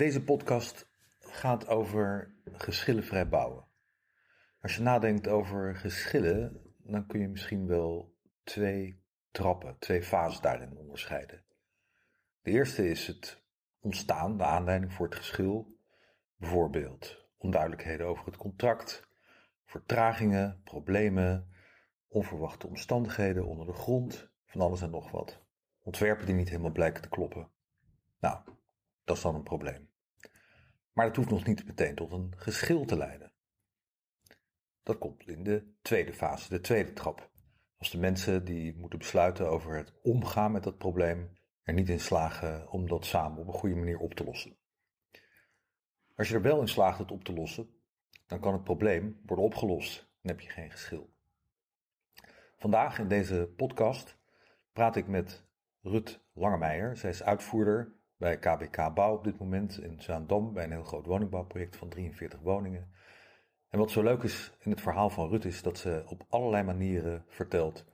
Deze podcast gaat over geschillenvrij bouwen. Als je nadenkt over geschillen, dan kun je misschien wel twee trappen, twee fases daarin onderscheiden. De eerste is het ontstaan, de aanleiding voor het geschil. Bijvoorbeeld onduidelijkheden over het contract, vertragingen, problemen, onverwachte omstandigheden onder de grond, van alles en nog wat. Ontwerpen die niet helemaal blijken te kloppen. Nou, dat is dan een probleem. Maar dat hoeft nog niet meteen tot een geschil te leiden. Dat komt in de tweede fase, de tweede trap. Als de mensen die moeten besluiten over het omgaan met dat probleem er niet in slagen om dat samen op een goede manier op te lossen. Als je er wel in slaagt het op te lossen, dan kan het probleem worden opgelost en heb je geen geschil. Vandaag in deze podcast praat ik met Rut Langemeijer. Zij is uitvoerder bij KBK Bouw op dit moment in Zaandam bij een heel groot woningbouwproject van 43 woningen. En wat zo leuk is in het verhaal van Rut is dat ze op allerlei manieren vertelt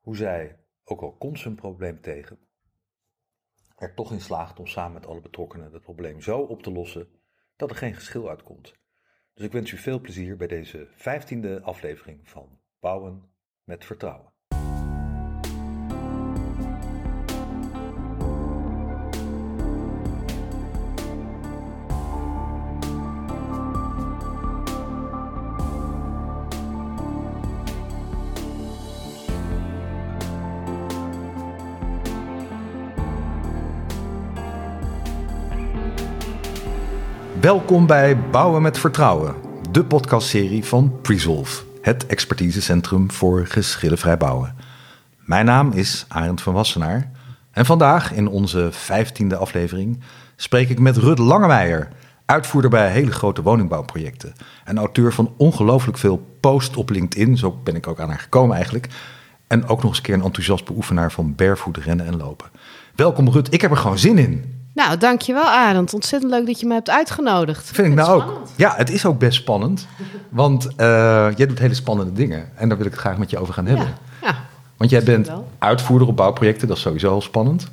hoe zij, ook al komt ze een probleem tegen, er toch in slaagt om samen met alle betrokkenen het probleem zo op te lossen dat er geen geschil uitkomt. Dus ik wens u veel plezier bij deze vijftiende aflevering van Bouwen met Vertrouwen. Welkom bij Bouwen met Vertrouwen, de podcastserie van Presolve, het expertisecentrum voor geschillenvrij bouwen. Mijn naam is Arend van Wassenaar en vandaag in onze vijftiende aflevering spreek ik met Rut Langemeijer, uitvoerder bij hele grote woningbouwprojecten en auteur van ongelooflijk veel posts op LinkedIn, zo ben ik ook aan haar gekomen eigenlijk, en ook nog eens een keer een enthousiast beoefenaar van barefoot rennen en lopen. Welkom Rut, ik heb er gewoon zin in. Nou, dankjewel Arend. Ontzettend leuk dat je me hebt uitgenodigd. Vind ik nou ook. Ja, het is ook best spannend. Want uh, jij doet hele spannende dingen. En daar wil ik het graag met je over gaan hebben. Ja, ja want jij bent uitvoerder op bouwprojecten. Dat is sowieso al spannend.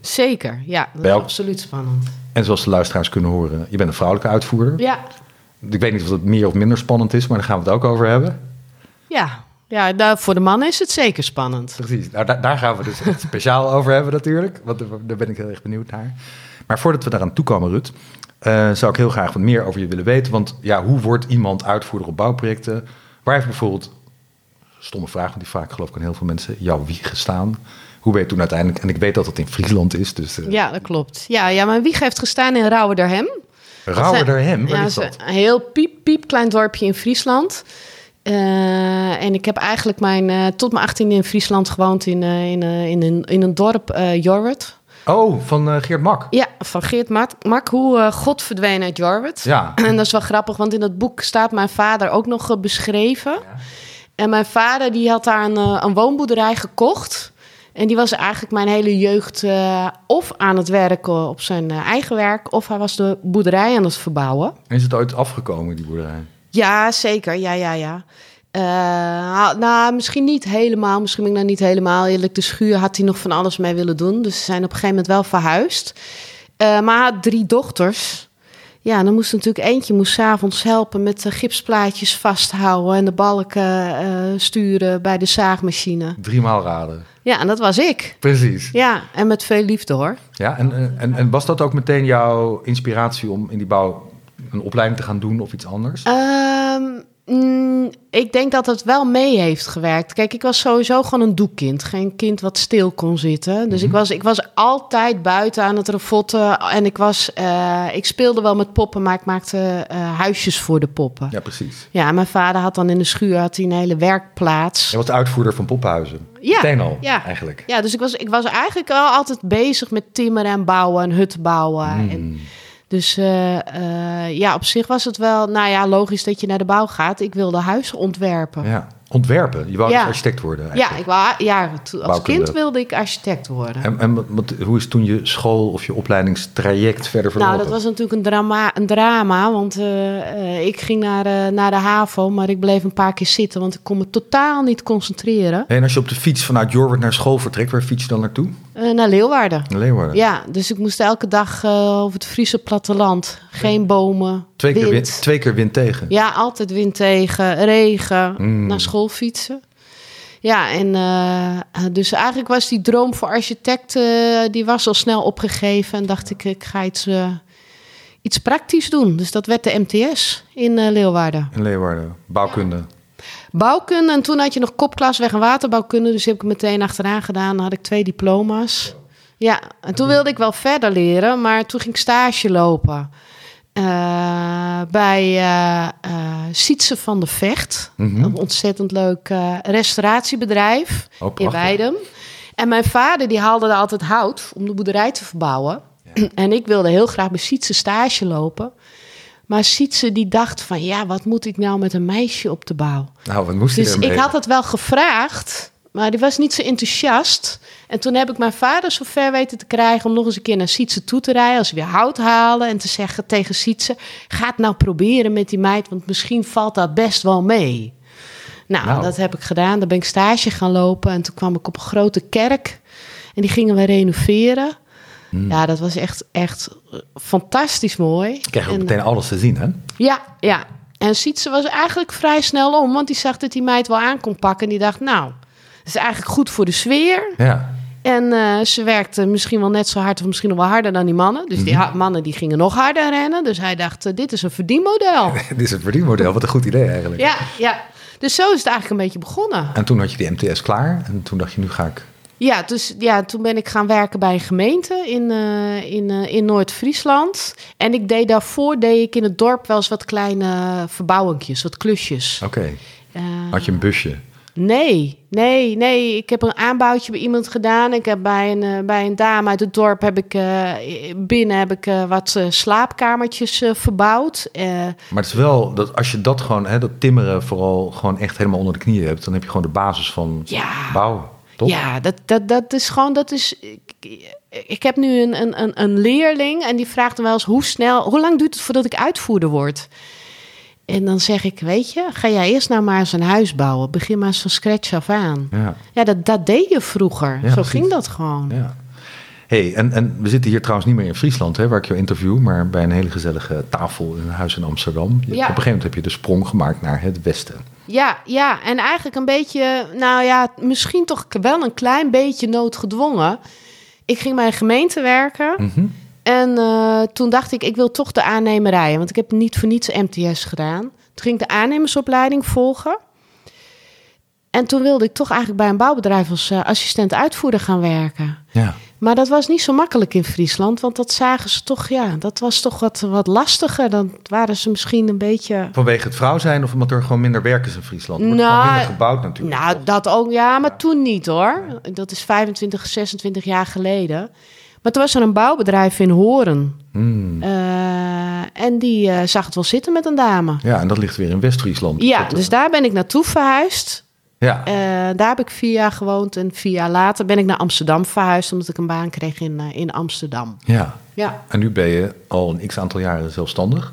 Zeker, ja. Dat is absoluut spannend. En zoals de luisteraars kunnen horen, je bent een vrouwelijke uitvoerder. Ja. Ik weet niet of het meer of minder spannend is, maar daar gaan we het ook over hebben. Ja, ja, nou, voor de mannen is het zeker spannend. Precies, nou, daar, daar gaan we dus speciaal over hebben natuurlijk. Want daar ben ik heel erg benieuwd naar. Maar voordat we daaraan toekomen, Rut, uh, zou ik heel graag wat meer over je willen weten. Want ja, hoe wordt iemand uitvoerder op bouwprojecten? Waar heeft bijvoorbeeld, stomme vraag, want die vaak geloof ik aan heel veel mensen, jouw wieg gestaan? Hoe ben je toen uiteindelijk, en ik weet dat het in Friesland is. Dus, uh... Ja, dat klopt. Ja, ja, mijn wieg heeft gestaan in Rauwerderhem. Rauwerderhem, waar ja, is dat? Een heel piep, piep klein dorpje in Friesland. Uh, en ik heb eigenlijk mijn, uh, tot mijn 18e in Friesland gewoond in, uh, in, in, een, in een dorp, Jorwert. Oh, van Geert Mak? Ja, van Geert Mak. Mak hoe God verdween uit Jorwert. Ja. En dat is wel grappig, want in dat boek staat mijn vader ook nog beschreven. Ja. En mijn vader die had daar een, een woonboerderij gekocht. En die was eigenlijk mijn hele jeugd of aan het werken op zijn eigen werk... of hij was de boerderij aan het verbouwen. is het ooit afgekomen, die boerderij? Ja, zeker. Ja, ja, ja. Uh, nou, misschien niet helemaal. Misschien ben ik nou niet helemaal eerlijk. De schuur had hij nog van alles mee willen doen. Dus ze zijn op een gegeven moment wel verhuisd. Uh, maar drie dochters. Ja, dan moest natuurlijk eentje moest s'avonds helpen met de gipsplaatjes vasthouden en de balken uh, sturen bij de zaagmachine. Driemaal raden. Ja, en dat was ik. Precies. Ja, en met veel liefde hoor. Ja, en, en, en was dat ook meteen jouw inspiratie om in die bouw een opleiding te gaan doen of iets anders? Um, Mm, ik denk dat het wel mee heeft gewerkt. Kijk, ik was sowieso gewoon een doekkind. Geen kind wat stil kon zitten. Dus ik, mhm. was, ik was altijd buiten aan het refotten. En ik, was, uh, ik speelde wel met poppen, maar ik maakte uh, huisjes voor de poppen. Ja, precies. Ja, mijn vader had dan in de schuur had hij een hele werkplaats. Je was uitvoerder van poppenhuizen. Ja, Meteen al, ja. eigenlijk. Ja, dus ik was, ik was eigenlijk al altijd bezig met timmeren en bouwen en hut bouwen. Mm. En, dus uh, ja, op zich was het wel, nou ja, logisch dat je naar de bouw gaat. Ik wilde huizen ontwerpen. Ja, ontwerpen. Je wou Ja. dus architect worden Ja, eigenlijk. ik wou, ja, als Bouwkunde. kind wilde ik architect worden. En, en wat, hoe is toen je school of je opleidingstraject verder verlopen? Nou, dat was natuurlijk een drama, een drama want eh, eh, ik ging naar, eh, naar de HAVO, maar ik bleef een paar keer zitten, want ik kon me totaal niet concentreren. En als je op de fiets vanuit Jorwert naar school vertrekt, waar fiets je dan naartoe? Eh, naar Leeuwarden. Leeuwarden. Ja, dus ik moest elke dag over het Friese platteland. Geen bomen, Twee, keer wind. wind, twee keer wind tegen. Ja, altijd wind tegen, regen, Mm. naar school fietsen. Ja, en eh, dus eigenlijk was die droom voor architect, eh, die was al snel opgegeven. En dacht ik, ik ga iets, eh, iets praktisch doen. Dus dat werd de MTS in Leeuwarden. In Leeuwarden. Bouwkunde. Bouwkunde, en toen had je nog kopklas weg- en waterbouwkunde. Dus die heb ik meteen achteraan gedaan. Dan had ik twee diploma's. Ja, en toen wilde ik wel verder leren, maar toen ging ik stage lopen. Eh, bij eh, Sietse van de Vecht. Mhm. Een ontzettend leuk restauratiebedrijf Oh, in. Weidem. En mijn vader die haalde er altijd hout om de boerderij te verbouwen. En ik wilde heel graag bij Sietse stage lopen. Maar Sietse die dacht van, ja, wat moet ik nou met een meisje op de bouw? Nou, wat moest Dus ik had het wel gevraagd, maar die was niet zo enthousiast. En toen heb ik mijn vader zo ver weten te krijgen om nog eens een keer naar Sietse toe te rijden. Als we weer hout halen en te zeggen tegen Sietse, ga het nou proberen met die meid, want misschien valt dat best wel mee. Nou, Nou. dat heb ik gedaan. Daar ben ik stage gaan lopen en toen kwam ik op een grote kerk en die gingen we renoveren. Hmm. Ja, dat was echt, echt fantastisch mooi. Je krijgt ook En- meteen alles te zien, hè? ja, ja. En Sietse was eigenlijk vrij snel om, want die zag dat die meid wel aan kon pakken. En die dacht, nou, is eigenlijk goed voor de sfeer. Ja. En eh, ze werkte misschien wel net zo hard of misschien nog wel harder dan die mannen. Dus die ha- mannen die gingen nog harder rennen. Dus hij dacht, eh, dit is een verdienmodel. Dit is een verdienmodel. Wat een goed idee eigenlijk. ja, ja. Dus zo is het eigenlijk een beetje begonnen. En toen had je die MTS klaar. En toen dacht je, nu ga ik... Ja, dus ja, toen ben ik gaan werken bij een gemeente in, eh, in, in Noord-Friesland. En ik deed daarvoor deed ik in het dorp wel eens wat kleine verbouwingjes, wat klusjes. Oké. Had je een busje? Nee, nee, nee. Ik heb een aanbouwtje bij iemand gedaan. Ik heb bij een, eh, bij een dame uit het dorp heb ik eh, binnen heb ik eh, wat slaapkamertjes verbouwd. Maar het is wel, dat als je dat gewoon, hè, dat timmeren vooral gewoon echt helemaal onder de knieën hebt, dan heb je gewoon de basis van ja, bouwen. Toch? ja, dat, dat, dat is gewoon, dat is. Ik, ik heb nu een, een, een, een leerling en die vraagt dan wel eens hoe snel, hoe lang duurt het voordat ik uitvoerder word? En dan zeg ik, weet je, ga jij eerst nou maar eens een huis bouwen. Begin maar eens van scratch af aan. Ja. Ja, dat, dat deed je vroeger. Ja, Zo precies. ging dat gewoon. ja. hey, en, en we zitten hier trouwens niet meer in Friesland, hè, waar ik jou interview, maar bij een hele gezellige tafel in een huis in Amsterdam. Je- Op een gegeven moment heb je de sprong gemaakt naar het westen. Ja, ja, en eigenlijk een beetje, nou ja, misschien toch wel een klein beetje noodgedwongen. Ik ging bij een gemeente werken Mhm. En eh, toen dacht ik, ik wil toch de aannemerij, want ik heb niet voor niets MTS gedaan. Toen ging ik de aannemersopleiding volgen. En toen wilde ik toch eigenlijk bij een bouwbedrijf als eh, assistent uitvoerder gaan werken. Ja. Maar dat was niet zo makkelijk in Friesland, want dat zagen ze toch, ja, dat was toch wat, wat lastiger. Dan waren ze misschien een beetje Vanwege het vrouw zijn of omdat er gewoon minder werk is in Friesland? Wordt Nou, minder gebouwd natuurlijk. Nou, dat ook, ja, maar toen niet hoor. Dat is 25, 26 jaar geleden. Maar toen was er een bouwbedrijf in Horen. Hmm. Eh, en die eh, zag het wel zitten met een dame. Ja, en dat ligt weer in West-Friesland. Ja, Dat, eh, dus daar ben ik naartoe verhuisd. Ja, daar heb ik vier jaar gewoond. En vier jaar later ben ik naar Amsterdam verhuisd... omdat ik een baan kreeg in, in Amsterdam. ja. Ja, En nu ben je al een x-aantal jaren zelfstandig.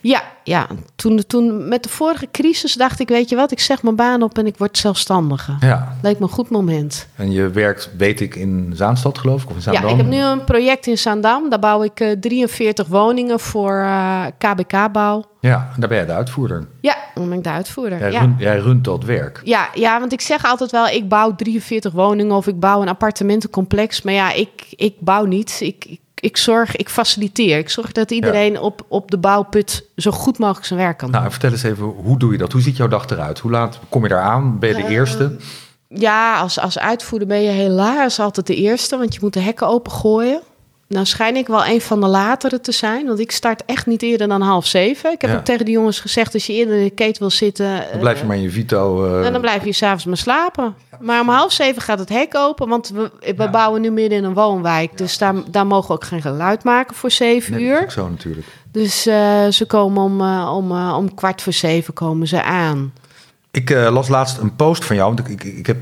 ja, ja. Toen, toen met de vorige crisis dacht ik... weet je wat, ik zeg mijn baan op en ik word zelfstandige. Ja. Leek me een goed moment. En je werkt, weet ik, in Zaanstad geloof ik, of in Zaandam? Ja, ik heb nu een project in Zaandam. Daar bouw ik eh, 43 woningen voor eh, KBK-bouw. Ja, en daar ben jij de uitvoerder. Ja, dan ben ik de uitvoerder. Jij, ja. runt, jij runt dat werk. Ja, ja, want ik zeg altijd wel, ik bouw 43 woningen of ik bouw een appartementencomplex. Maar ja, ik, ik bouw niet. Ik, ik, ik zorg, ik faciliteer. Ik zorg dat iedereen op, op de bouwput zo goed mogelijk zijn werk kan doen. Nou, vertel eens even, hoe doe je dat? Hoe ziet jouw dag eruit? Hoe laat kom je daar aan? Ben je de Eh, eerste? Ja, als, als uitvoerder ben je helaas altijd de eerste, want je moet de hekken opengooien. Nou schijn ik wel een van de latere te zijn, want ik start echt niet eerder dan half zeven. Ik heb Ja. ook tegen de jongens gezegd, als je eerder in de keten wil zitten... Dan blijf je maar in je Vito. eh, En dan blijf je s'avonds maar slapen. Maar om half zeven gaat het hek open, want we, we Ja. bouwen nu midden in een woonwijk. Dus daar, daar mogen we ook geen geluid maken voor zeven nee, dat is uur. ook zo natuurlijk. Dus eh, ze komen om, eh, om, eh, om kwart voor zeven komen ze aan. Ik las laatst een post van jou. Want ik, ik, ik heb,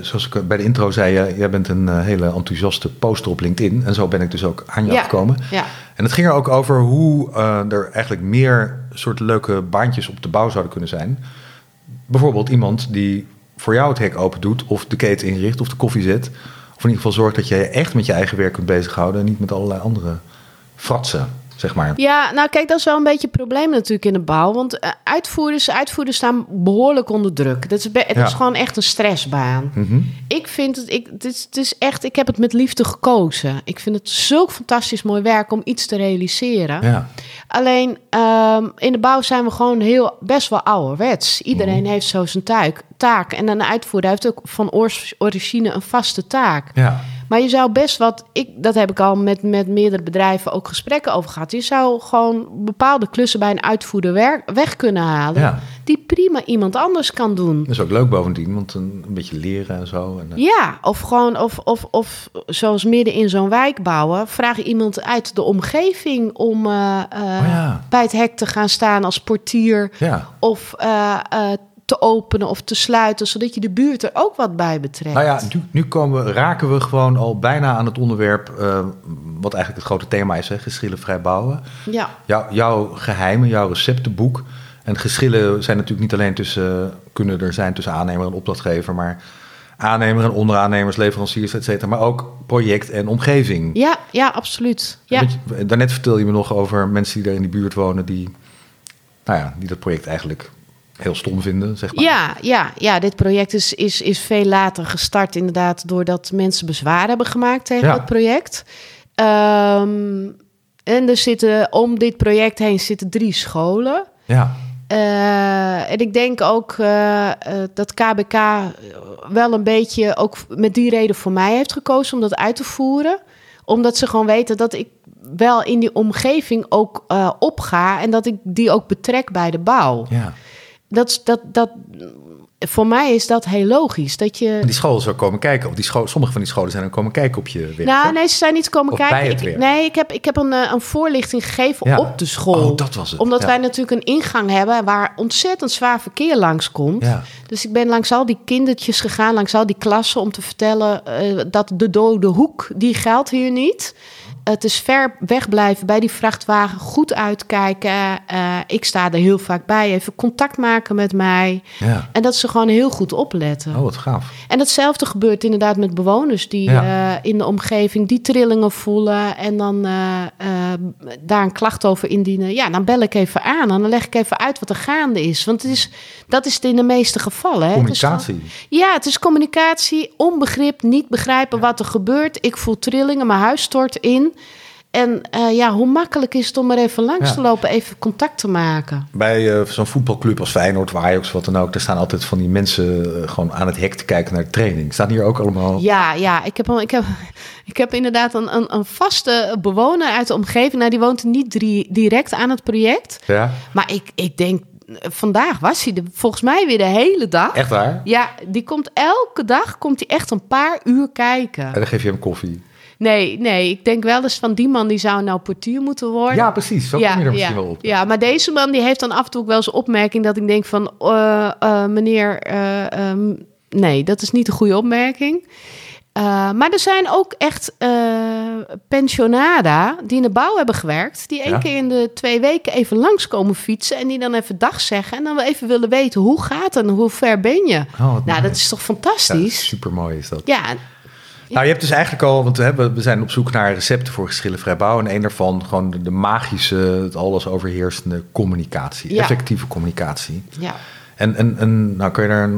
zoals ik bij de intro zei, uh, jij bent een uh, hele enthousiaste poster op LinkedIn. En zo ben ik dus ook aan je Ja, gekomen. ja. En het ging er ook over hoe er eigenlijk meer soort leuke baantjes op de bouw zouden kunnen zijn. Bijvoorbeeld iemand die voor jou het hek open doet, of de keten inricht, of de koffie zet. Of in ieder geval zorgt dat je je echt met je eigen werk kunt bezighouden en niet met allerlei andere fratsen, zeg maar. Ja, nou kijk, dat is wel een beetje een probleem natuurlijk in de bouw. Want eh, uitvoerders, uitvoerders staan behoorlijk onder druk. Dat is, het Ja. is gewoon echt een stressbaan. Mhm. Ik vind het, ik, het, is, het is echt, ik heb het met liefde gekozen. Ik vind het zulk fantastisch mooi werk om iets te realiseren. Ja. Alleen ehm, in de bouw zijn we gewoon heel best wel ouderwets. Iedereen Mhm. heeft zo zijn tuik, taak. En een uitvoerder heeft ook van origine een vaste taak. ja. Maar je zou best wat, ik, dat heb ik al met, met meerdere bedrijven ook gesprekken over gehad. Je zou gewoon bepaalde klussen bij een uitvoerder werk, weg kunnen halen. Ja. Die prima iemand anders kan doen. Dat is ook leuk bovendien, want een, een beetje leren en zo. En, eh, Ja, of gewoon, of, of, of zoals midden in zo'n wijk bouwen, vraag iemand uit de omgeving om eh, eh, Oh ja. bij het hek te gaan staan als portier. ja. Of te openen of te sluiten, zodat je de buurt er ook wat bij betrekt. Nou ja, nu, nu komen, we- raken we gewoon al bijna aan het onderwerp, eh, wat eigenlijk het grote thema is, hè, geschillenvrij bouwen. ja. Jou, jouw geheimen, jouw receptenboek. En geschillen zijn natuurlijk niet alleen tussen, kunnen er zijn tussen aannemer en opdrachtgever, maar aannemer en onderaannemers, leveranciers, et cetera. Maar ook project en omgeving. Ja, ja, absoluut. Ja. Je- Daarnet vertelde je me nog over mensen die daar in die buurt wonen, die, nou ja, die dat project eigenlijk heel stom vinden, zeg maar. Ja, ja, ja, dit project is, is, is veel later gestart, inderdaad, doordat mensen bezwaar hebben gemaakt tegen Ja. het project. Ehm, en er zitten om dit project heen zitten drie scholen. Ja, Eh, en ik denk ook eh, eh, dat KBK wel een beetje ook met die reden voor mij heeft gekozen om dat uit te voeren. Omdat ze gewoon weten dat ik wel in die omgeving ook opga en dat ik die ook betrek bij de bouw. ja. Dat, dat, dat, voor mij is dat heel logisch. Dat je. Die school zou komen kijken, of die school, sommige van die scholen zijn ook komen kijken op je werk. Nou, hè? nee, ze zijn niet komen Of kijken. Ik, nee, ik heb, ik heb een, eh, een voorlichting gegeven Ja. op de school. Oh, dat was het. Omdat Ja. wij natuurlijk een ingang hebben waar ontzettend zwaar verkeer langskomt. Ja. Dus ik ben langs al die kindertjes gegaan, langs al die klassen, om te vertellen eh, dat de dode hoek, die geldt hier niet. Het is ver wegblijven bij die vrachtwagen, goed uitkijken. Eh, ik sta er heel vaak bij, even contact maken met mij. Ja. En dat ze gewoon heel goed opletten. Oh, wat gaaf. En hetzelfde gebeurt inderdaad met bewoners die Ja. eh, in de omgeving die trillingen voelen en dan eh, daar een klacht over indienen. Ja, dan bel ik even aan en dan leg ik even uit wat er gaande is. Want het is, dat is het in de meeste gevallen. Hè. Het Communicatie. gewoon- ja, het is communicatie, onbegrip, niet begrijpen wat er gebeurt. Ik voel trillingen, mijn huis stort in. En eh, ja, hoe makkelijk is het om er even langs Ja. te lopen, even contact te maken? Bij eh, zo'n voetbalclub als Feyenoord, of Ajax, wat dan ook, daar staan altijd van die mensen eh, gewoon aan het hek te kijken naar de training. Staan hier ook allemaal. Ja, ja ik, heb, ik, heb, ik heb inderdaad een, een, een vaste bewoner uit de omgeving. Nou, die woont niet drie, direct aan het project. Ja? Maar ik, ik denk, vandaag was hij volgens mij weer de hele dag. Echt waar? Ja, die komt elke dag, komt hij echt een paar uur kijken. En dan geef je hem koffie. Nee, nee, ik denk wel eens van die man die zou nou portier moeten worden. Ja, precies. Zo kom je er misschien ja, wel op. Ja, maar deze man die heeft dan af en toe ook wel eens een opmerking dat ik denk van, eh, eh, meneer, eh, ehm, nee, dat is niet een goede opmerking. Maar er zijn ook echt eh pensionada die in de bouw hebben gewerkt, die één Ja. keer in de twee weken even langskomen fietsen en die dan even dag zeggen en dan wel even willen weten hoe gaat het en hoe ver ben je. Oh, nou, dat is toch Ja, fantastisch? super mooi is dat. Ja, Nou, je hebt dus eigenlijk al, want hè, we zijn op zoek naar recepten voor geschillenvrij bouwen. En een daarvan gewoon de, magische, het alles overheersende communicatie. Ja. Effectieve communicatie. ja. En, en, en nou kan je daar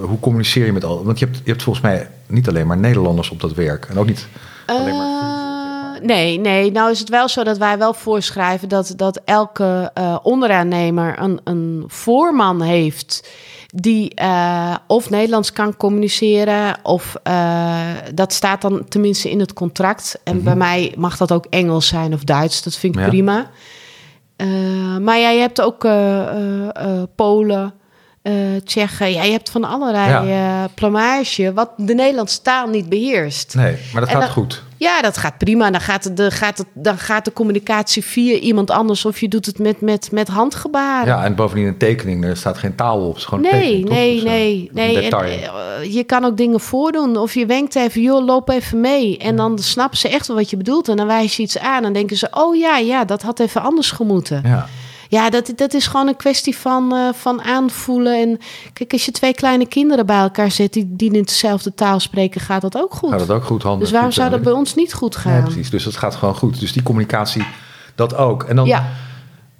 hoe communiceer je met al? Want je hebt, je hebt volgens mij niet alleen maar Nederlanders op dat werk. En ook niet alleen maar. Eh, nee, nee. Nou is het wel zo dat wij wel voorschrijven dat, dat elke eh, onderaannemer een, een voorman heeft die eh, of Nederlands kan communiceren of eh, dat staat dan tenminste in het contract. En bij mij mag dat ook Engels zijn of Duits. Dat vind ik Ja. prima. Eh, maar ja, je hebt ook Polen. Eh Tsjechen. Ja, je hebt van allerlei Ja. eh plamage wat de Nederlandse taal niet beheerst. Nee, maar dat En gaat dan- goed. Ja, dat gaat prima. Dan gaat, de, gaat, het, dan gaat de communicatie via iemand anders of je doet het met, met, met handgebaren. Ja, en bovendien een tekening, er staat geen taal op. Het is gewoon een Nee, tekening, nee, Dus, eh, nee, nee. En, je kan ook dingen voordoen. Of je wenkt even, joh, loop even mee. En dan snappen ze echt wel wat je bedoelt. En dan wijs je iets aan. En denken ze, oh ja, ja, dat had even anders gemoeten. ja. Ja, dat, dat is gewoon een kwestie van, eh, van aanvoelen. En kijk, als je twee kleine kinderen bij elkaar zet die, die in dezelfde taal spreken, gaat dat ook goed. Gaat dat ook goed handen. dus waarom zou dat bij ons niet goed gaan? Nee, precies. Dus dat gaat gewoon goed. Dus die communicatie, dat ook. En dan Ja.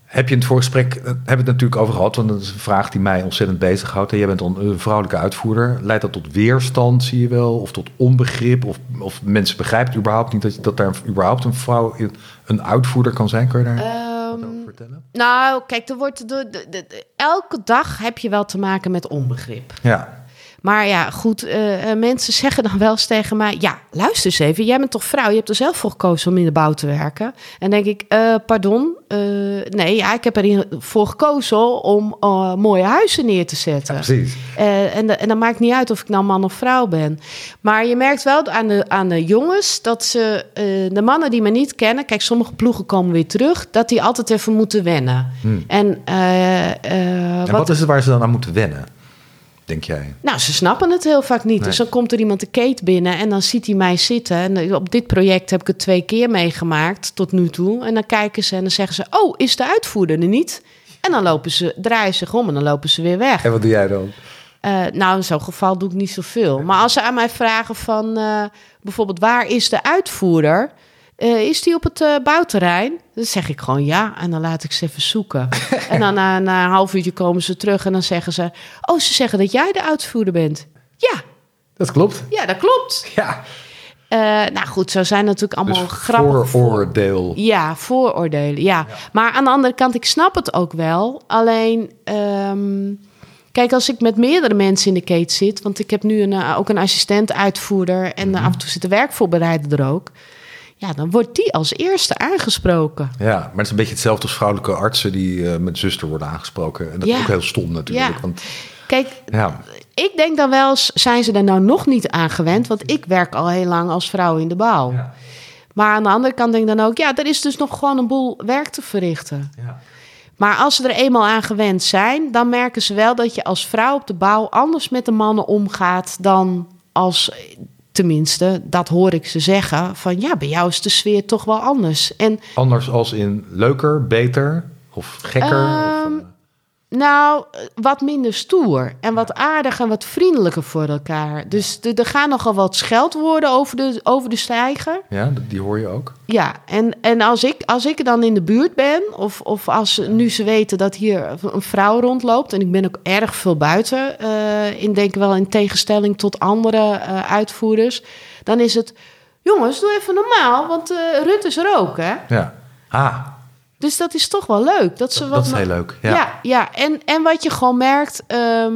heb je in het voorgesprek, eh, hebben we het natuurlijk over gehad, want dat is een vraag die mij ontzettend bezighoudt. En jij bent een vrouwelijke uitvoerder. Leidt dat tot weerstand, zie je wel? Of tot onbegrip? Of, of mensen begrijpen überhaupt niet dat, dat daar überhaupt een vrouw in- een uitvoerder kan zijn? Kun je daar Ehm, vertellen? nou, kijk, er wordt de, de, de- de- elke dag heb je wel te maken met onbegrip. Ja, Maar ja, goed, eh, eh, mensen zeggen dan wel eens tegen mij... ja, luister eens even, jij bent toch vrouw? Je hebt er zelf voor gekozen om in de bouw te werken. En denk ik, eh, pardon? Nee, ja, ik heb ervoor gekozen om mooie huizen neer te zetten. precies. En, en dan maakt niet uit of ik nou man of vrouw ben. Maar je merkt wel aan de, aan de jongens dat ze, de mannen die me niet kennen, kijk, sommige ploegen komen weer terug, dat die altijd even moeten wennen. Hmm. En, En wat, wat is het waar ze dan aan moeten wennen, denk jij? nou, ze snappen het heel vaak niet. Nee. Dus dan komt er iemand de kate binnen en dan ziet hij mij zitten. En op dit project heb ik het twee keer meegemaakt tot nu toe. En dan kijken ze en dan zeggen ze: Oh, is de uitvoerder er niet? En dan lopen ze, draaien zich om en dan lopen ze weer weg. En wat doe jij dan? Eh, nou, in zo'n geval doe ik niet zoveel. Maar als ze aan mij vragen van eh, bijvoorbeeld waar is de uitvoerder? Eh, is die op het eh, bouwterrein? Dan zeg ik gewoon ja en dan laat ik ze even zoeken. en dan na, na een half uurtje komen ze terug en dan zeggen ze... Oh, ze zeggen dat jij de uitvoerder bent. Ja, Dat klopt. ja, dat klopt. Ja, Eh, nou goed, zo zijn natuurlijk allemaal dus grappige voor- vooroordeel. ja, vooroordelen. Ja. Maar aan de andere kant, ik snap het ook wel. Alleen, ehm, kijk, als ik met meerdere mensen in de keten zit, want ik heb nu een, ook een assistent uitvoerder en eh, af en toe zit de werkvoorbereider er ook. Ja, dan wordt die als eerste aangesproken. Ja, maar het is een beetje hetzelfde als vrouwelijke artsen die eh, met zuster worden aangesproken. En dat Ja. is ook heel stom natuurlijk. Ja. Want Kijk, ja, ik denk dan wel eens, zijn ze er nou nog niet aan gewend? Want ik werk al heel lang als vrouw in de bouw. Ja. Maar aan de andere kant denk ik dan ook, ja, er is dus nog gewoon een boel werk te verrichten. ja. Maar als ze er eenmaal aan gewend zijn, dan merken ze wel dat je als vrouw op de bouw anders met de mannen omgaat dan als, tenminste, dat hoor ik ze zeggen, van ja, bij jou is de sfeer toch wel anders. En Anders als in leuker, beter of gekker. of, Ehm, eh, nou, wat minder stoer en wat aardiger en wat vriendelijker voor elkaar. Dus er gaan nogal wat scheldwoorden over de, over de stijger. ja, die hoor je ook. Ja, en, en als, ik, als ik dan in de buurt ben, of, of als nu ze weten dat hier een vrouw rondloopt, en ik ben ook erg veel buiten, eh in denk wel in tegenstelling tot andere eh, uitvoerders, dan is het, jongens, doe even normaal, want eh Rut is er ook, hè? Ja. Ah, Dus dat is toch wel leuk. Dat, ze dat, wat dat is heel leuk. Ja. ja, ja, En, en wat je gewoon merkt, ehm,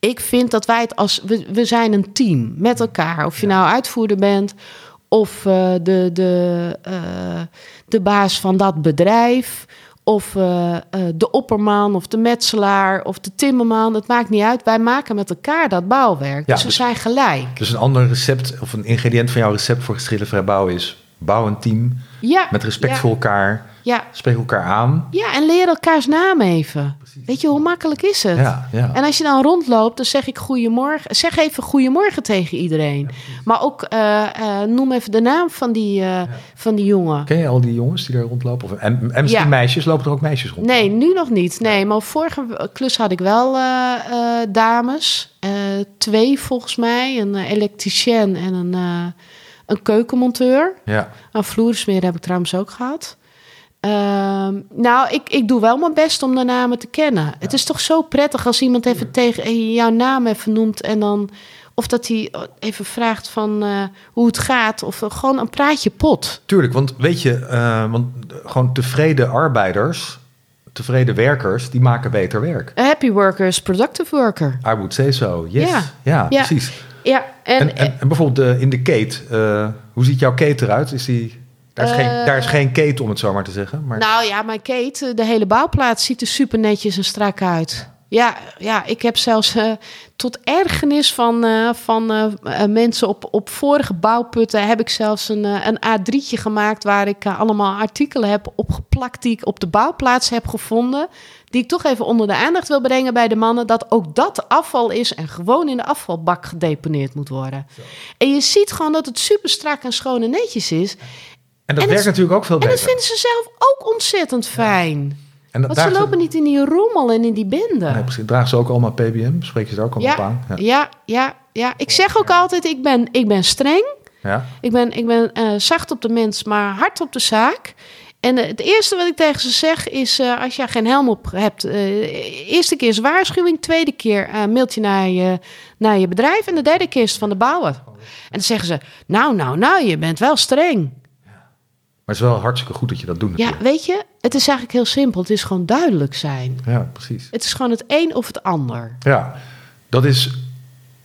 ik vind dat wij het als we, we zijn een team met elkaar. Of je nou uitvoerder bent of eh, de, de, eh, de baas van dat bedrijf. Of eh, de opperman, of de metselaar, of de timmerman. Het maakt niet uit. Wij maken met elkaar dat bouwwerk. Ja, dus we dus- zijn gelijk. Dus een ander recept of een ingrediënt van jouw recept voor geschillenvrij bouwen is bouw een team Ja, met respect voor elkaar, Ja, spreek elkaar aan. ja, en leer elkaars naam even. Weet je, hoe makkelijk is het? Ja, ja. En als je dan rondloopt, dan zeg ik goedemorgen. Zeg even goedemorgen tegen iedereen. maar ook eh, eh, noem even de naam van die, eh, van die jongen. Ken je al die jongens die daar rondlopen? Of, en, en misschien meisjes, lopen er ook meisjes rond? Nee, nu nog niet. Nee, maar vorige klus had ik wel dames. Twee volgens mij. Een elektricien en een, een keukenmonteur. Ja, Een vloersmeer heb ik trouwens ook gehad. Ehm, nou, ik, ik doe wel mijn best om de namen te kennen. Het is toch zo prettig als iemand even tegen eh, jouw naam even noemt en dan of dat hij even vraagt van eh, hoe het gaat of eh, gewoon een praatje pot. tuurlijk. Want weet je, eh, want gewoon tevreden arbeiders, tevreden werkers, die maken beter werk. A happy worker is productive worker. I would say so, yes. Ja, precies. Ja, en, En, en, en bijvoorbeeld eh, in de kate, eh, hoe ziet jouw kate eruit? Is die, daar, is geen, Eh, daar is geen kate om het zo maar te zeggen. Maar, nou ja, mijn Kate, de hele bouwplaats ziet er super netjes en strak uit. Ja, ja, ik heb zelfs eh, tot ergernis van, eh, van eh, eh, mensen op, op vorige bouwputten... heb ik zelfs een, eh, een A3'tje gemaakt... waar ik eh, allemaal artikelen heb opgeplakt... die ik op de bouwplaats heb gevonden... die ik toch even onder de aandacht wil brengen bij de mannen... dat ook dat afval is en gewoon in de afvalbak gedeponeerd moet worden. En je ziet gewoon dat het super strak en schoon en netjes is. En dat En werkt het- natuurlijk ook veel En dat beter. vinden ze zelf ook ontzettend fijn. En dat- Want ze lopen niet in die rommel en in die bende. Nee, precies. Dragen ze ook allemaal PBM? Spreek je ze ook allemaal op Ja, aan? Ja. ja, ja, ja. Ik zeg ook altijd, ik ben, ik ben streng. Ja. Ik ben, ik ben eh, zacht op de mens, maar hard op de zaak. En eh, het eerste wat ik tegen ze zeg is, eh, als jij geen helm op hebt... eerste keer is waarschuwing, tweede keer mailt je naar je, naar je bedrijf... en de derde keer is het van de bouwer. En dan zeggen ze, nou, nou, nou, je bent wel streng. Maar het is wel hartstikke goed dat je dat doet Ja, natuurlijk. weet je, het is eigenlijk heel simpel. Het is gewoon duidelijk zijn. Ja, precies. Het is gewoon het een of het ander. Ja, dat is...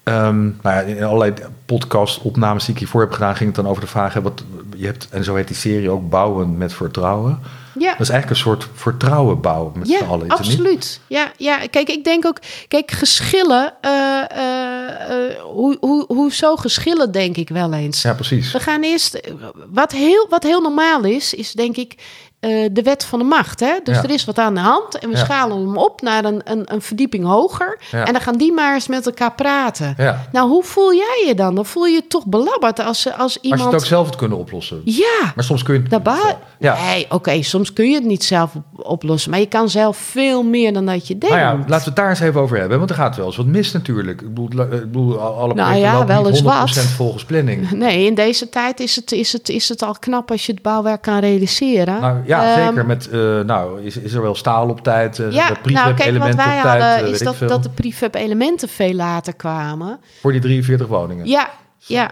ehm, nou ja, in allerlei podcast-opnames die ik hiervoor heb gedaan... ging het dan over de vraag... hè, wat, je hebt, en zo heet die serie ook, Bouwen met Vertrouwen. Ja. Dat is eigenlijk een soort vertrouwen bouwen met z'n allen. is het niet? absoluut. Ja, ja, kijk, ik denk ook, kijk, geschillen, eh, hoe, hoe, hoezo geschillen, denk ik wel eens. Ja, precies. We gaan eerst, wat heel, wat heel normaal is, is denk ik eh, de wet van de macht. Hè? Dus Ja. er is wat aan de hand en we Ja. schalen hem op naar een, een, een verdieping hoger. Ja. En dan gaan die maar eens met elkaar praten. Nou, hoe voel jij je dan? Dan voel je je toch belabberd als, als Als je iemand... het ook zelf had kunnen oplossen. Ja, Maar soms kun je het Daarbij, niet zelf. Ja. Nee, oké, soms kun je het niet zelf op- oplossen. Maar je kan zelf veel meer dan dat je denkt. Nou ja, laten we het daar eens even over hebben. Want er gaat wel eens wat mis natuurlijk. Ik bedoel, ik bedoel alle Nou ja, wel eens 100% wat. volgens planning. Nee, in deze tijd is het, is, het, is het al knap als je het bouwwerk kan realiseren. Nou ja, Ehm, zeker. Met, eh, nou, is, is er wel staal op tijd? eh, Ja, prefab nou kijk, wat wij op eh, hadden weet is dat, dat de prefab elementen veel later kwamen. Voor die 43 woningen. Ja, ja.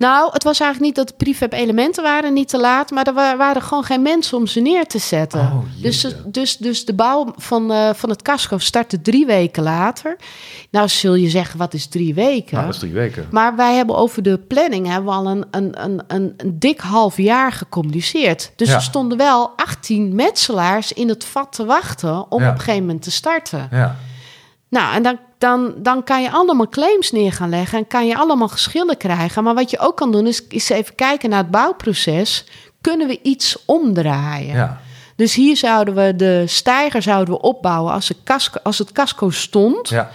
Nou, het was eigenlijk niet dat de prefab elementen waren niet te laat, maar er wa- waren gewoon geen mensen om ze neer te zetten. Oh, dus, dus, dus de bouw van, eh, van het casco startte drie weken later. Nou, zul je zeggen, wat is drie weken? Nou, dat is drie weken. Maar wij hebben over de planning hebben we al een, een, een, een, een dik half jaar gecommuniceerd. Dus Ja. er stonden wel 18 metselaars in het vat te wachten om Ja. op een gegeven moment te starten. Ja. Nou, en dan, dan, dan kan je allemaal claims neer gaan leggen en kan je allemaal geschillen krijgen. Maar wat je ook kan doen, is, is even kijken naar het bouwproces. Kunnen we iets omdraaien? ja. Dus hier zouden we de stijger zouden we opbouwen als, de casco, als het casco stond. ja.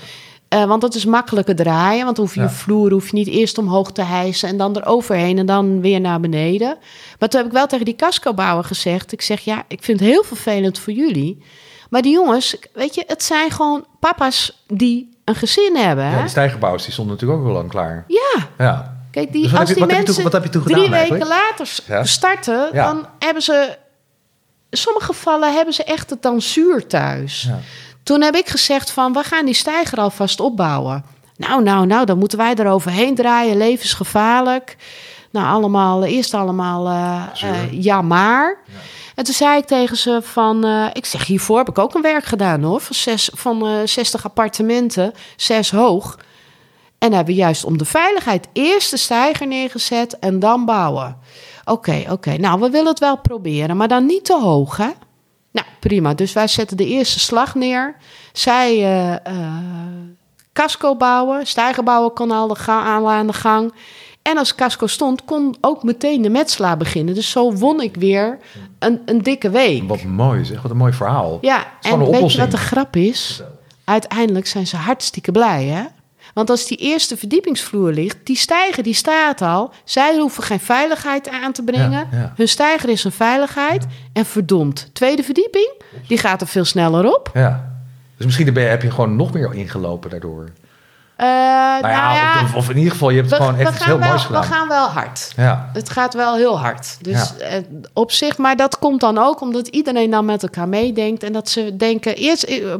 Eh, want dat is makkelijker draaien. Want hoef je Ja. vloer hoef je niet eerst omhoog te hijsen en dan eroverheen en dan weer naar beneden. Maar toen heb ik wel tegen die cascobouwer gezegd: ik zeg ja, ik vind het heel vervelend voor jullie. Maar die jongens, weet je, het zijn gewoon papa's die een gezin hebben. Hè? ja, die stijgerbouwers die stonden natuurlijk ook wel lang klaar. Ja, Ja. kijk, die, Dus als je- die mensen toen drie gedaan weken eigenlijk? later Ja. starten, Ja. dan hebben ze. In sommige gevallen hebben ze echt het dan zuur thuis. Ja. Toen heb ik gezegd van, we gaan die stijger alvast opbouwen. Nou, nou, nou, dan moeten wij eroverheen draaien. Levensgevaarlijk. Nou, allemaal, eerst allemaal, eh, ja maar. En toen zei ik tegen ze van, eh, ik zeg, hiervoor heb ik ook een werk gedaan hoor. Van, zes, van eh 60 appartementen, zes hoog. En hebben we juist om de veiligheid eerst de stijger neergezet en dan bouwen. Oké, oké. Nou, we willen het wel proberen, maar dan niet te hoog, hè? Nou, prima. Dus wij zetten de eerste slag neer. Zij eh, casco bouwen, stijger bouwen kon al aan de gang. En als casco stond, kon ook meteen de metselaar beginnen. Dus zo won ik weer een, een dikke week. Wat mooi zeg, wat een mooi verhaal. Ja, en een weet je wat de grap is? Uiteindelijk zijn ze hartstikke blij, hè? Want als die eerste verdiepingsvloer ligt, die stijger die staat al. Zij hoeven geen veiligheid aan te brengen. Ja, ja. Hun stijger is een veiligheid. En verdomd, tweede verdieping, die gaat er veel sneller op. Ja. Dus misschien ben je- heb je gewoon nog meer ingelopen daardoor. Eh, Nou nou ja, ja, of, of in ieder geval, je hebt we, gewoon echt iets heel wel, moois we gaan wel hard. Ja. Het gaat wel heel hard. Dus Ja. eh, op zich, maar dat komt dan ook omdat iedereen dan met elkaar meedenkt. En dat ze denken, eerst, eh,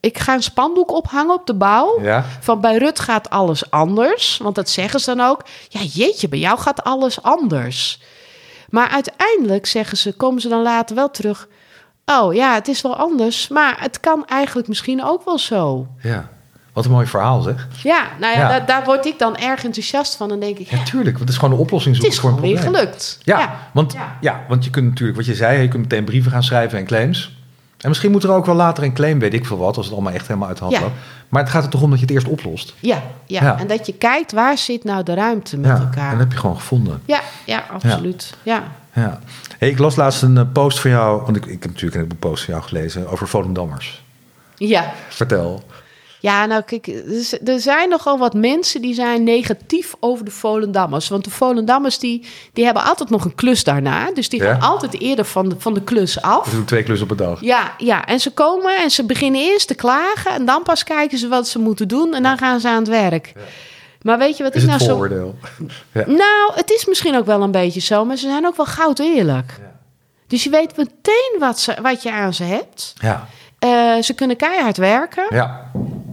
ik ga een spandoek ophangen op de bouw. Ja. Van bij Rut gaat alles anders. Want dat zeggen ze dan ook. Ja, jeetje, bij jou gaat alles anders. Maar uiteindelijk zeggen ze, komen ze dan later wel terug. Oh ja, het is wel anders. Maar het kan eigenlijk misschien ook wel zo. ja. Wat een mooi verhaal zeg. Ja, nou ja, Ja. Daar, daar word ik dan erg enthousiast van. Dan denk ik, Ja, ja, tuurlijk. Want het is gewoon een oplossing het zoeken is voor een gewoon weer probleem. gelukt. Ja, Want, Ja. want je kunt natuurlijk, wat je zei, je kunt meteen brieven gaan schrijven en claims. En misschien moet er ook wel later een claim, weet ik veel wat, als het allemaal echt helemaal uit de hand loopt. Maar het gaat er toch om dat je het eerst oplost. Ja, ja, en dat je kijkt waar zit nou de ruimte met Ja, en elkaar. dat heb je gewoon gevonden. Ja, ja, absoluut. Ja. Ja. Hey, ik las laatst een eh, post van jou, want ik, ik heb natuurlijk een post van jou gelezen over Volendammers. Ja. Vertel. Ja, nou kijk, er zijn nogal wat mensen die zijn negatief over de Volendammers. Want de Volendammers die, die hebben altijd nog een klus daarna. Dus die Ja. gaan altijd eerder van de, van de klus af. We doen twee klussen op een dag. Ja, ja, en ze komen en ze beginnen eerst te klagen en dan pas kijken ze wat ze moeten doen en dan gaan ze aan het werk. Maar weet je wat Is ik nou zo... ja. Nou, het is misschien ook wel een beetje zo, maar ze zijn ook wel goud eerlijk. Ja. Dus je weet meteen wat, ze, wat je aan ze hebt. Ja. Eh, ze kunnen keihard werken. Ja.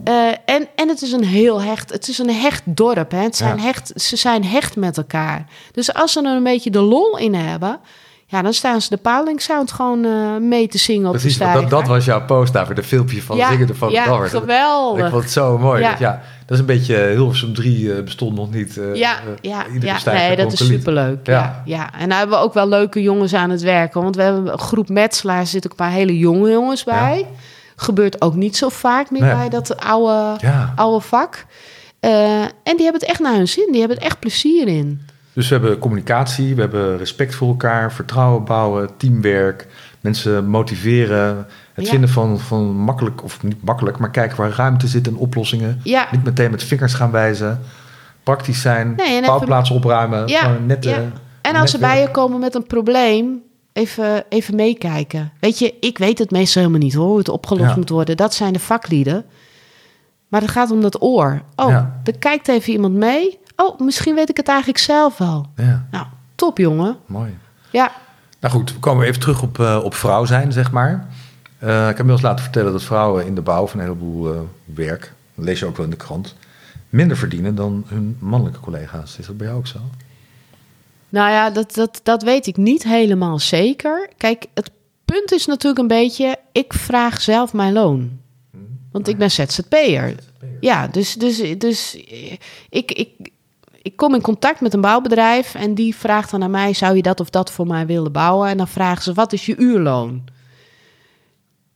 Eh, en, en het is een heel hecht, het is een hecht dorp. Hè? Het zijn Ja. hecht, ze zijn hecht met elkaar. Dus als ze er een beetje de lol in hebben, ja, dan staan ze de Paling Sound gewoon eh, mee te zingen op Precies, de stijger. dat, dat was jouw post daar, de filmpje van ja, zingen Volendammers. Ja, Ik geweldig. vond het zo mooi. Ja. Dat, ja, dat is een beetje, Hilversum 3 eh, bestond nog niet. eh, Ja, eh, ja, ja. nee, dat is superleuk. Ja. Ja. Ja, en daar hebben we ook wel leuke jongens aan het werken. Want we hebben een groep metselaars, er zitten ook een paar hele jonge jongens bij. Gebeurt ook niet zo vaak meer Nee. bij dat oude, Ja. oude vak. Eh, en die hebben het echt naar hun zin. Die hebben er echt plezier in. Dus we hebben communicatie, we hebben respect voor elkaar, vertrouwen bouwen, teamwerk, mensen motiveren. Het Ja. vinden van, van makkelijk, of niet makkelijk, maar kijken waar ruimte zit en oplossingen. Ja, Niet meteen met vingers gaan wijzen. Praktisch zijn, Nee, opruimen. Ja, nette, ja. en als ze net bij je komen met een probleem, even, even meekijken. Weet je, ik weet het meestal helemaal niet hoor, hoe het opgelost Ja. moet worden. Dat zijn de vaklieden. Maar het gaat om dat oor. Oh, Ja. er kijkt even iemand mee. Oh, misschien weet ik het eigenlijk zelf wel. Ja, Nou, top jongen. mooi. Ja, Nou goed, we komen even terug op, eh, op vrouw zijn, zeg maar. Eh, ik heb inmiddels laten vertellen dat vrouwen in de bouw van een heleboel eh, werk, dat lees je ook wel in de krant, minder verdienen dan hun mannelijke collega's. Is dat bij jou ook zo? Nou ja, dat, dat, dat weet ik niet helemaal zeker. Kijk, het punt is natuurlijk een beetje, ik vraag zelf mijn loon. Want ik ben ZZP'er. Ja, dus, dus, dus ik, ik, ik kom in contact met een bouwbedrijf en die vraagt dan aan mij: zou je dat of dat voor mij willen bouwen? En dan vragen ze: wat is je uurloon?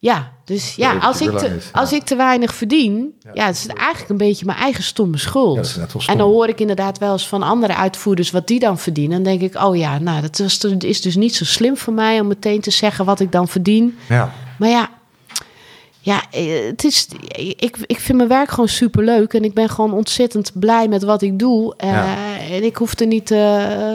Ja, dus ja, als ik, te, lang is, ja. als ik te weinig verdien, ja, het is eigenlijk een beetje mijn eigen stomme schuld. Ja, dat is net wel en dan hoor ik inderdaad wel eens van andere uitvoerders wat die dan verdienen. Dan denk ik: oh ja, nou, dat is, is dus niet zo slim voor mij om meteen te zeggen wat ik dan verdien. Ja, Maar ja, ja eh, het is, ik, ik vind mijn werk gewoon super leuk. En ik ben gewoon ontzettend blij met wat ik doe. Eh, Ja. En ik hoef er niet eh,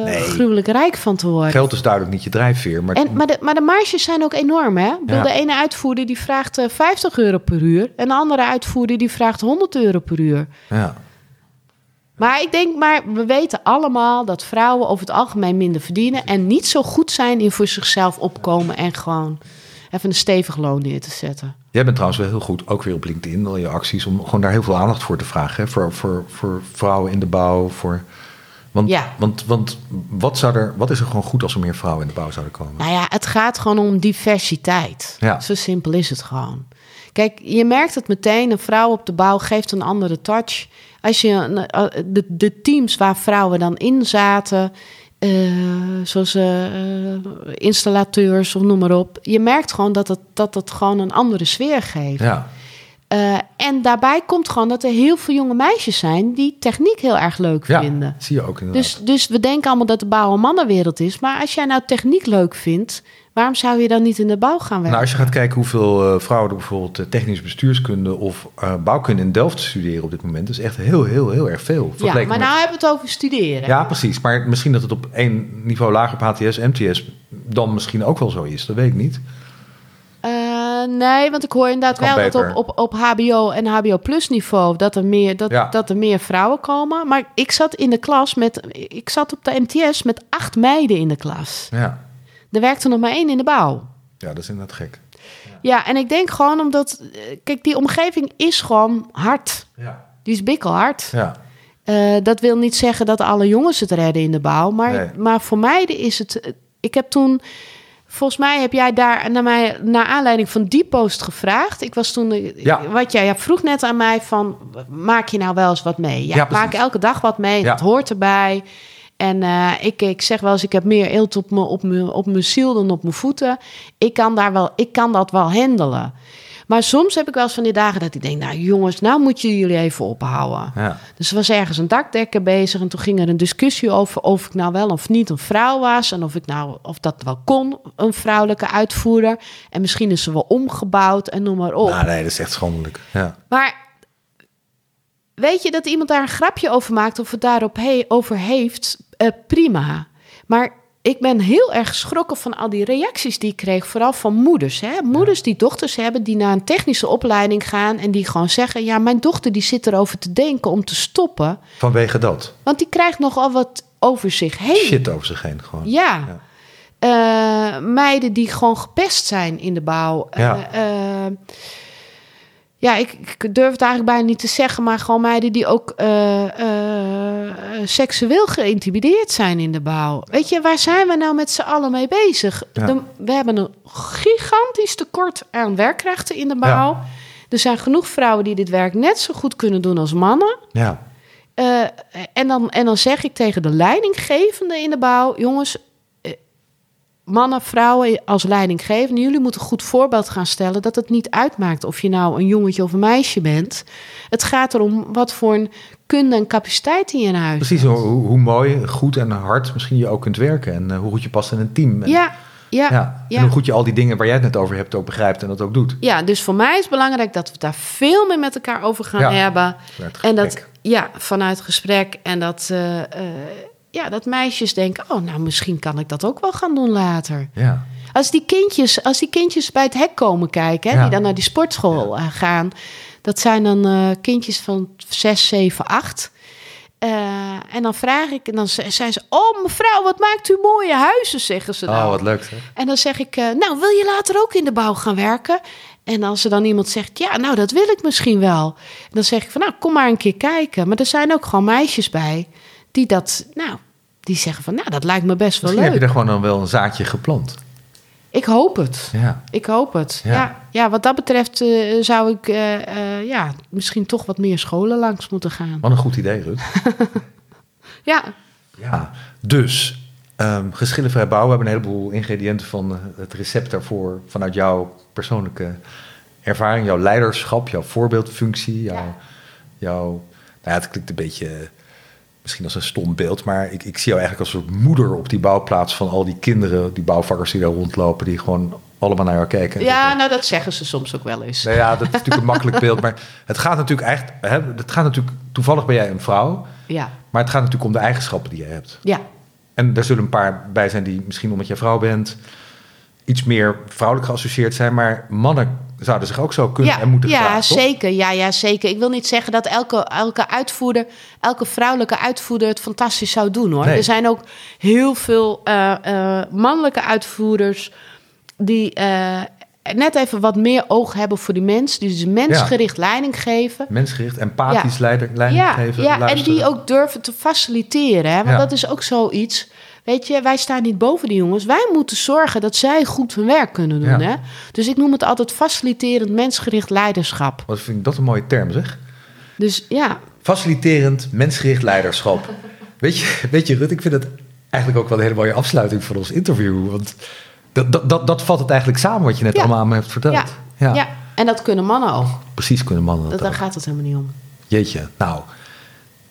Nee. gruwelijk rijk van te worden. geld is duidelijk niet je drijfveer, maar En, maar, de, maar de marges zijn ook enorm, hè? Ja. De ene uitvoerder die vraagt eh, 50 euro per uur. En de andere uitvoerder die vraagt 100 euro per uur. ja. Maar ik denk, maar we weten allemaal dat vrouwen over het algemeen minder verdienen. En niet zo goed zijn in voor zichzelf opkomen en gewoon even een stevig loon neer te zetten. Jij bent trouwens wel heel goed, ook weer op LinkedIn, al je acties, om gewoon daar heel veel aandacht voor te vragen. Hè? Voor, voor, voor vrouwen in de bouw. Voor, want, Ja. want, want wat, zou er, wat is er gewoon goed als er meer vrouwen in de bouw zouden komen? Nou ja, het gaat gewoon om diversiteit. Ja. Zo simpel is het gewoon. Kijk, je merkt het meteen. Een vrouw op de bouw geeft een andere touch. Als je eh, de, de teams waar vrouwen dan in zaten, eh, zoals eh, installateurs of noem maar op. Je merkt gewoon dat het, dat het gewoon een andere sfeer geeft. Ja, Eh, en daarbij komt gewoon dat er heel veel jonge meisjes zijn die techniek heel erg leuk ja vinden. zie je ook inderdaad. Dus, dus we denken allemaal dat de bouw een mannenwereld is. Maar als jij nou techniek leuk vindt, waarom zou je dan niet in de bouw gaan werken? nou, als je gaat kijken hoeveel eh, vrouwen er bijvoorbeeld eh, technisch bestuurskunde of eh, bouwkunde in Delft studeren op dit moment, is echt heel, heel, heel erg veel. ja, maar met- nou hebben we het over studeren. Ja, precies. Maar misschien dat het op één niveau lager op HTS, MTS dan misschien ook wel zo is. Dat weet ik niet. Nee, want ik hoor inderdaad wel dat op, op, op HBO en HBO plus niveau dat er, meer, dat, Ja. dat er meer vrouwen komen. Maar ik zat in de klas met, ik zat op de MTS met acht meiden in de klas. Ja. Er werkte nog maar één in de bouw. ja, dat is inderdaad gek. Ja, en ik denk gewoon omdat, eh, kijk, die omgeving is gewoon hard. Ja. Die is bikkelhard. Ja. Eh, dat wil niet zeggen dat alle jongens het redden in de bouw. Maar, Nee. maar voor mij is het. eh, Ik heb toen. Volgens mij heb jij daar naar, mij, naar aanleiding van die post gevraagd. Ik was toen. Ja. Wat jij vroeg net aan mij van. Maak je nou wel eens wat mee? Ja, Ja, maak elke dag wat mee. Ja. Dat hoort erbij. En eh, ik, ik zeg wel eens, ik heb meer eelt op mijn op op mijn ziel dan op mijn voeten. Ik kan, daar wel, ik kan dat wel handelen. Maar soms heb ik wel eens van die dagen dat ik denk... nou jongens, nou moet je jullie even ophouden. Ja. Dus er was ergens een dakdekker bezig en toen ging er een discussie over of ik nou wel of niet een vrouw was en of ik nou of dat wel kon, een vrouwelijke uitvoerder. En misschien is ze wel omgebouwd en noem maar op. Nou, nee, dat is echt schandelijk. Ja. Maar weet je dat iemand daar een grapje over maakt of het daarop he over heeft? eh, prima. Maar ik ben heel erg geschrokken van al die reacties die ik kreeg, vooral van moeders. Hè? Moeders die dochters hebben, die naar een technische opleiding gaan en die gewoon zeggen: Ja, mijn dochter die zit erover te denken om te stoppen, Vanwege dat. want die krijgt nogal wat over zich heen. Shit over zich heen gewoon. Ja. Ja. Eh, meiden die gewoon gepest zijn in de bouw. Ja. Eh, ja, ik, ik durf het eigenlijk bijna niet te zeggen, maar gewoon meiden die ook eh, eh, seksueel geïntimideerd zijn in de bouw. Weet je, waar zijn we nou met z'n allen mee bezig? Ja. De- we hebben een gigantisch tekort aan werkkrachten in de bouw. Er zijn genoeg vrouwen die dit werk net zo goed kunnen doen als mannen. Ja. Eh, en, dan, en dan zeg ik tegen de leidinggevende in de bouw: jongens, mannen, vrouwen als leidinggevende, jullie moeten een goed voorbeeld gaan stellen dat het niet uitmaakt of je nou een jongetje of een meisje bent. Het gaat erom wat voor een kunde en capaciteit die je in huis Precies, hoe, hoe mooi, goed en hard misschien je ook kunt werken. En eh, hoe goed je past in een team. En, Ja, ja, ja. ja. En hoe goed je al die dingen waar jij het net over hebt ook begrijpt en dat ook doet. Ja, dus voor mij is het belangrijk dat we daar veel meer met elkaar over gaan Ja. hebben. En dat, ja, vanuit gesprek. En dat, eh, eh, ja, dat meisjes denken, oh, nou, misschien kan ik dat ook wel gaan doen later. Ja. Als die kindjes, als die kindjes bij het hek komen kijken, hè, Ja. die dan naar die sportschool eh, gaan, dat zijn dan eh, kindjes van 6, 7, 8. Eh, en dan vraag ik, en dan ze- zei ze: Oh, mevrouw, wat maakt u mooie huizen, zeggen ze dan. Oh, wat leuk zeg. En dan zeg ik: eh, Nou, wil je later ook in de bouw gaan werken? En als er dan iemand zegt: Ja, nou, dat wil ik misschien wel. En dan zeg ik: van, Nou, kom maar een keer kijken. Maar er zijn ook gewoon meisjes bij die dat, nou, die zeggen: van, Nou, dat lijkt me best wel Misschien heb leuk. je er gewoon dan wel een zaadje geplant. Ik hoop het. Ja. Ik hoop het. Ja. Ja, ja, wat dat betreft eh, zou ik eh, eh, ja, misschien toch wat meer scholen langs moeten gaan. Wat een goed idee, Rut. Ja, Ja, dus ehm geschillenvrij bouwen. We hebben een heleboel ingrediënten van het recept daarvoor. Vanuit jouw persoonlijke ervaring, jouw leiderschap, jouw voorbeeldfunctie. Jouw, Ja. jouw, nou ja, het klinkt een beetje misschien als een stom beeld. Maar ik, ik zie jou eigenlijk als een soort moeder op die bouwplaats van al die kinderen, die bouwvakkers die daar rondlopen. Die gewoon allemaal naar jou kijken. en ja, zeggen, nou dat zeggen ze soms ook wel eens. Nou ja, dat is natuurlijk een makkelijk beeld. Maar het gaat natuurlijk echt. Hè, het gaat natuurlijk, toevallig ben jij een vrouw. Ja, Maar het gaat natuurlijk om de eigenschappen die je hebt. ja, En er zullen een paar bij zijn die misschien omdat je vrouw bent, iets meer vrouwelijk geassocieerd zijn. Maar mannen zouden zich ook zo kunnen ja, en moeten ja gedragen, zeker. Ja, ja, zeker. Ik wil niet zeggen dat elke, elke uitvoerder, elke vrouwelijke uitvoerder het fantastisch zou doen hoor. Nee. Er zijn ook heel veel eh, eh, mannelijke uitvoerders die eh, net even wat meer oog hebben voor die mens. Die dus mensgericht leiding geven. Mensgericht, empathisch Ja. leiding ja, geven. ja en die ook durven te faciliteren. Hè? Want dat is ook zoiets. Weet je, wij staan niet boven die jongens. Wij moeten zorgen dat zij goed hun werk kunnen doen. Ja. Hè? Dus ik noem het altijd faciliterend mensgericht leiderschap. Wat vind ik dat een mooie term, zeg? Dus ja, Faciliterend, mensgericht leiderschap. weet, je, weet je, Rut, ik vind het eigenlijk ook wel een hele mooie afsluiting van ons interview. Want dat, dat, dat, dat vat het eigenlijk samen wat je net Ja. allemaal aan me hebt verteld. ja, ja. en dat kunnen mannen ook. Precies kunnen mannen dat Dat, daar ook. gaat het helemaal niet om. Jeetje, nou,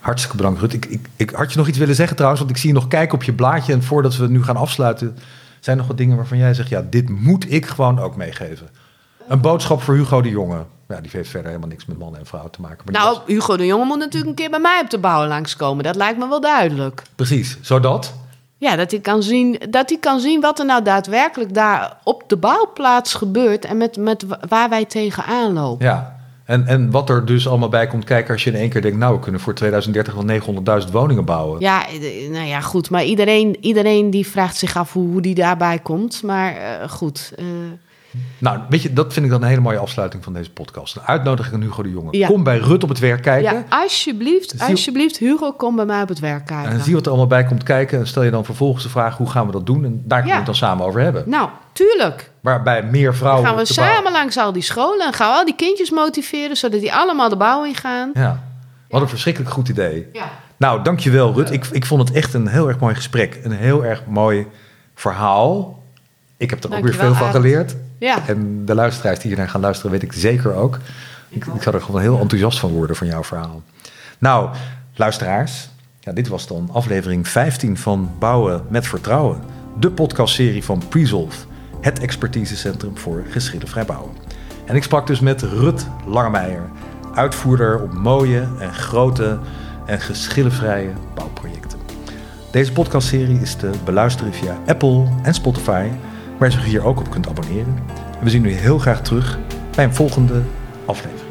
hartstikke bedankt Rut. Ik, ik, ik had je nog iets willen zeggen trouwens, want ik zie je nog kijken op je blaadje. En voordat we nu gaan afsluiten, zijn er nog wat dingen waarvan jij zegt... ja, dit moet ik gewoon ook meegeven. Een boodschap voor Hugo de Jonge. Ja, die heeft verder helemaal niks met mannen en vrouwen te maken. Maar Nou, was- Hugo de Jonge moet natuurlijk een keer bij mij op de bouw langskomen. Dat lijkt me wel duidelijk. precies, zodat... Ja, dat hij kan zien, dat hij kan zien wat er nou daadwerkelijk daar op de bouwplaats gebeurt. En met, met wa- waar wij tegenaan lopen. Ja, en, en wat er dus allemaal bij komt kijken als je in één keer denkt... nou, we kunnen voor 2030 wel 900.000 woningen bouwen. Ja, eh, nou ja, goed. Maar iedereen, iedereen die vraagt zich af hoe, hoe die daarbij komt. Maar eh, goed. eh, Nou, weet je, dat vind ik dan een hele mooie afsluiting van deze podcast. Een uitnodiging aan Hugo de Jonge. Ja. Kom bij Rut op het werk kijken. ja, alsjeblieft, Zie- alsjeblieft, Hugo, kom bij mij op het werk kijken. En zie wat er allemaal bij komt kijken. En stel je dan vervolgens de vraag, hoe gaan we dat doen? En daar kunnen we het dan samen over hebben. Nou, tuurlijk. Waarbij meer Dan vrouwen gaan we bouw- samen langs al die scholen en gaan we al die kindjes motiveren, zodat die allemaal de bouw ingaan. Ja, wat een verschrikkelijk goed idee. Ja. Nou, dankjewel Rut. Ik, ik vond het echt een heel erg mooi gesprek. Een heel erg mooi verhaal. Ik heb er ook weer veel van geleerd. Ja, En de luisteraars die hiernaar gaan luisteren, weet ik zeker ook. Ik, ik zou er gewoon heel enthousiast van worden van jouw verhaal. Nou, luisteraars, ja, dit was dan aflevering 15 van Bouwen met Vertrouwen. De podcastserie van Presolve, het expertisecentrum voor geschillenvrij bouwen. En ik sprak dus met Rut Langemeijer, uitvoerder op mooie en grote en geschillenvrije bouwprojecten. Deze podcastserie is te beluisteren via Apple en Spotify, waar je zich hier ook op kunt abonneren. En we zien u heel graag terug bij een volgende aflevering.